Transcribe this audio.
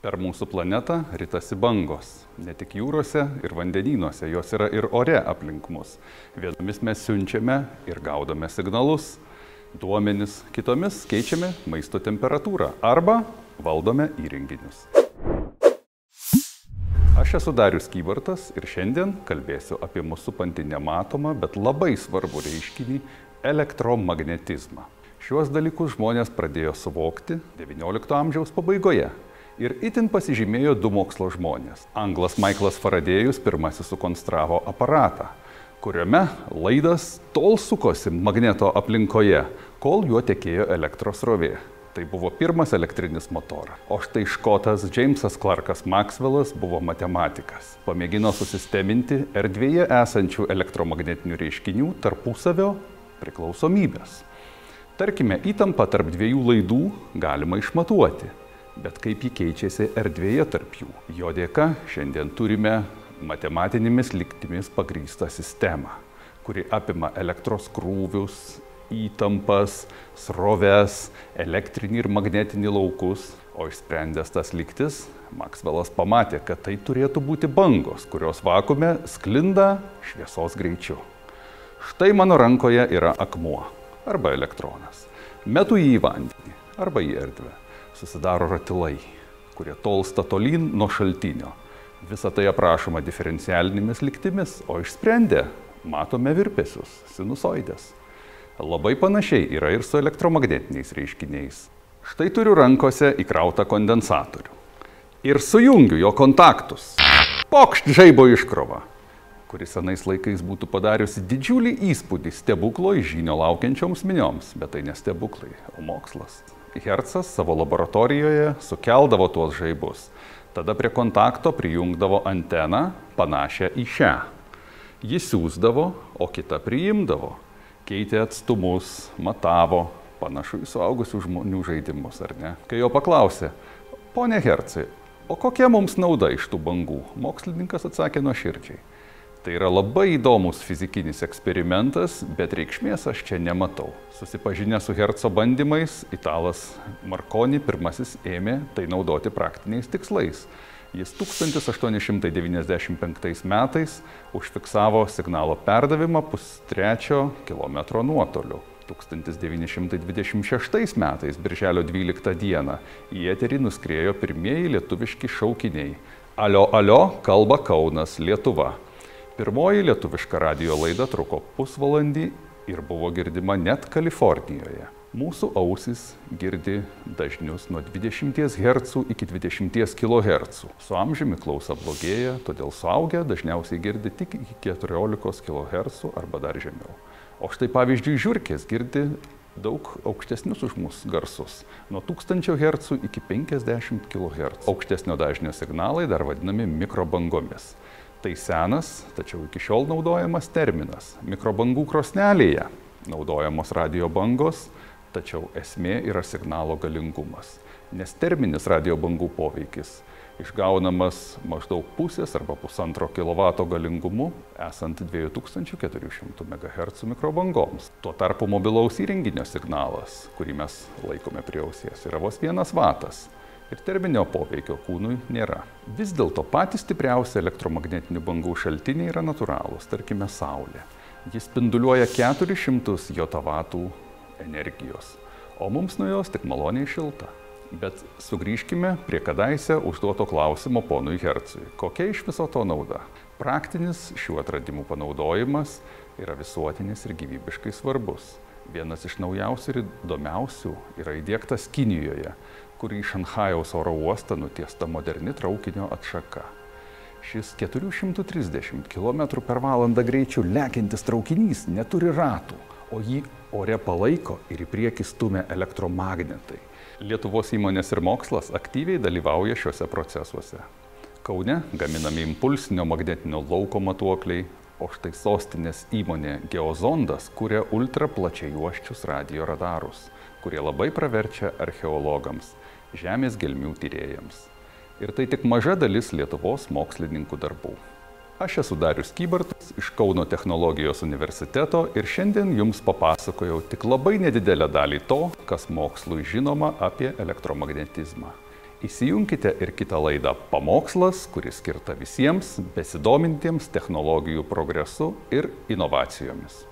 Per mūsų planetą ritasi bangos. Ne tik jūrose ir vandenynuose, jos yra ir ore aplink mus. Vienomis mes siunčiame ir gaudome signalus, duomenis, kitomis keičiame maisto temperatūrą arba valdome įrenginius. Aš esu Darius Kybartas ir šiandien kalbėsiu apie mūsų supantį nematomą, bet labai svarbų reiškinį - elektromagnetizmą. Šiuos dalykus žmonės pradėjo suvokti XIX amžiaus pabaigoje ir itin pasižymėjo du mokslo žmonės. Anglas Michaelas Faradėjus pirmasis sukonstravo aparatą, kuriame laidas tol sukosi magneto aplinkoje, kol juo tekėjo elektros rovė. Tai buvo pirmas elektrinis motoras. O štai škotas Jamesas Clarkas Maxwellas buvo matematikas. Pamėgino susisteminti erdvėje esančių elektromagnetinių reiškinių tarpusavio priklausomybės. Tarkime, įtampa tarp dviejų laidų galima išmatuoti bet kaip ji keičiasi erdvėje tarp jų. Jo dėka šiandien turime matematinėmis lygtimis pagrįstą sistemą, kuri apima elektros krūvius, įtampas, sroves, elektrinį ir magnetinį laukus, o išsprendęs tas lygtis, Maksvelas pamatė, kad tai turėtų būti bangos, kurios vakume sklinda šviesos greičiu. Štai mano rankoje yra akmuo arba elektronas. Metu jį į vandenį arba į erdvę susidaro ratilai, kurie tolsta tolyn nuo šaltinio. Visą tai aprašoma diferencialinėmis lygtimis, o išsprendę matome virpesius, sinusoidės. Labai panašiai yra ir su elektromagnetiniais reiškiniais. Štai turiu rankose įkrautą kondensatorių. Ir sujungiu jo kontaktus. Pokšt žaibo iškrova, kuri senais laikais būtų padariusi didžiulį įspūdį stebuklo iš žinio laukiančioms minioms, bet tai ne stebuklai, o mokslas. Hercas savo laboratorijoje sukeldavo tuos žaibus. Tada prie kontakto prijungdavo anteną panašią į šią. Jis siūsdavo, o kita priimdavo. Keitė atstumus, matavo, panašu į suaugusių žmonių žaidimus, ar ne? Kai jo paklausė, ponė Hercai, o kokia mums nauda iš tų bangų? Mokslininkas atsakė nuo širdžiai. Tai yra labai įdomus fizikinis eksperimentas, bet reikšmės aš čia nematau. Susipažinę su Herco bandymais, italas Marconi pirmasis ėmė tai naudoti praktiniais tikslais. Jis 1895 metais užfiksavo signalo perdavimą pustrečio kilometro nuotoliu. 1926 metais, birželio 12 dieną, į eterį nuskriejo pirmieji lietuviški šaukiniai. Alio, alio, kalba Kaunas, Lietuva. Pirmoji lietuviška radio laida truko pusvalandį ir buvo girdima net Kalifornijoje. Mūsų ausis girdi dažnius nuo 20 Hz iki 20 kHz. Su amžiumi klausa blogėja, todėl suaugę dažniausiai girdi tik iki 14 kHz arba dar žemiau. O štai pavyzdžiui, žiūrkės girdi daug aukštesnius už mus garsus - nuo 1000 Hz iki 50 kHz. Aukštesnio dažnio signalai dar vadinami mikrobangomis. Tai senas, tačiau iki šiol naudojamas terminas. Mikrobangų krosnelėje naudojamos radio bangos, tačiau esmė yra signalo galingumas. Nes terminis radio bangų poveikis išgaunamas maždaug pusės arba pusantro kilovato galingumu esant 2400 MHz mikrobangoms. Tuo tarpu mobilaus įrenginio signalas, kurį mes laikome prie ausies, yra vos vienas vatas ir terminio poveikio kūnui nėra. Vis dėlto patys stipriausi elektromagnetinių bangų šaltiniai yra natūralūs, tarkime Saulė. Jis spinduliuoja 400 jotavatų energijos, o mums nuo jos tik maloniai šilta. Bet sugrįžkime prie kadaise užduoto klausimo ponui Hercui. Kokia iš viso to nauda? Praktinis šių atradimų panaudojimas yra visuotinis ir gyvybiškai svarbus. Vienas iš naujausių ir įdomiausių yra įdėktas Kinijoje, kur į Šanhajaus oro uostą nutiesta moderni traukinio atšaka. Šis 430 km per valandą greičiu lekiantis traukinys neturi ratų, o jį ore palaiko ir į priekį stumia elektromagnetai. Lietuvos įmonės ir mokslas aktyviai dalyvauja šiuose procesuose. Kaune gaminami impulsinio magnetinio lauko matuokliai, o štai sostinės įmonė Geozondas kūrė ultraplačiajuoščius radio radarus, kurie labai praverčia archeologams žemės gelmių tyrėjams. Ir tai tik maža dalis Lietuvos mokslininkų darbų. Aš esu Darius Kybartas iš Kauno technologijos universiteto ir šiandien jums papasakojau tik labai nedidelę dalį to, kas mokslui žinoma apie elektromagnetizmą. Įsijunkite ir kitą laidą Pamokslas, kuris skirta visiems besidomintiems technologijų progresu ir inovacijomis.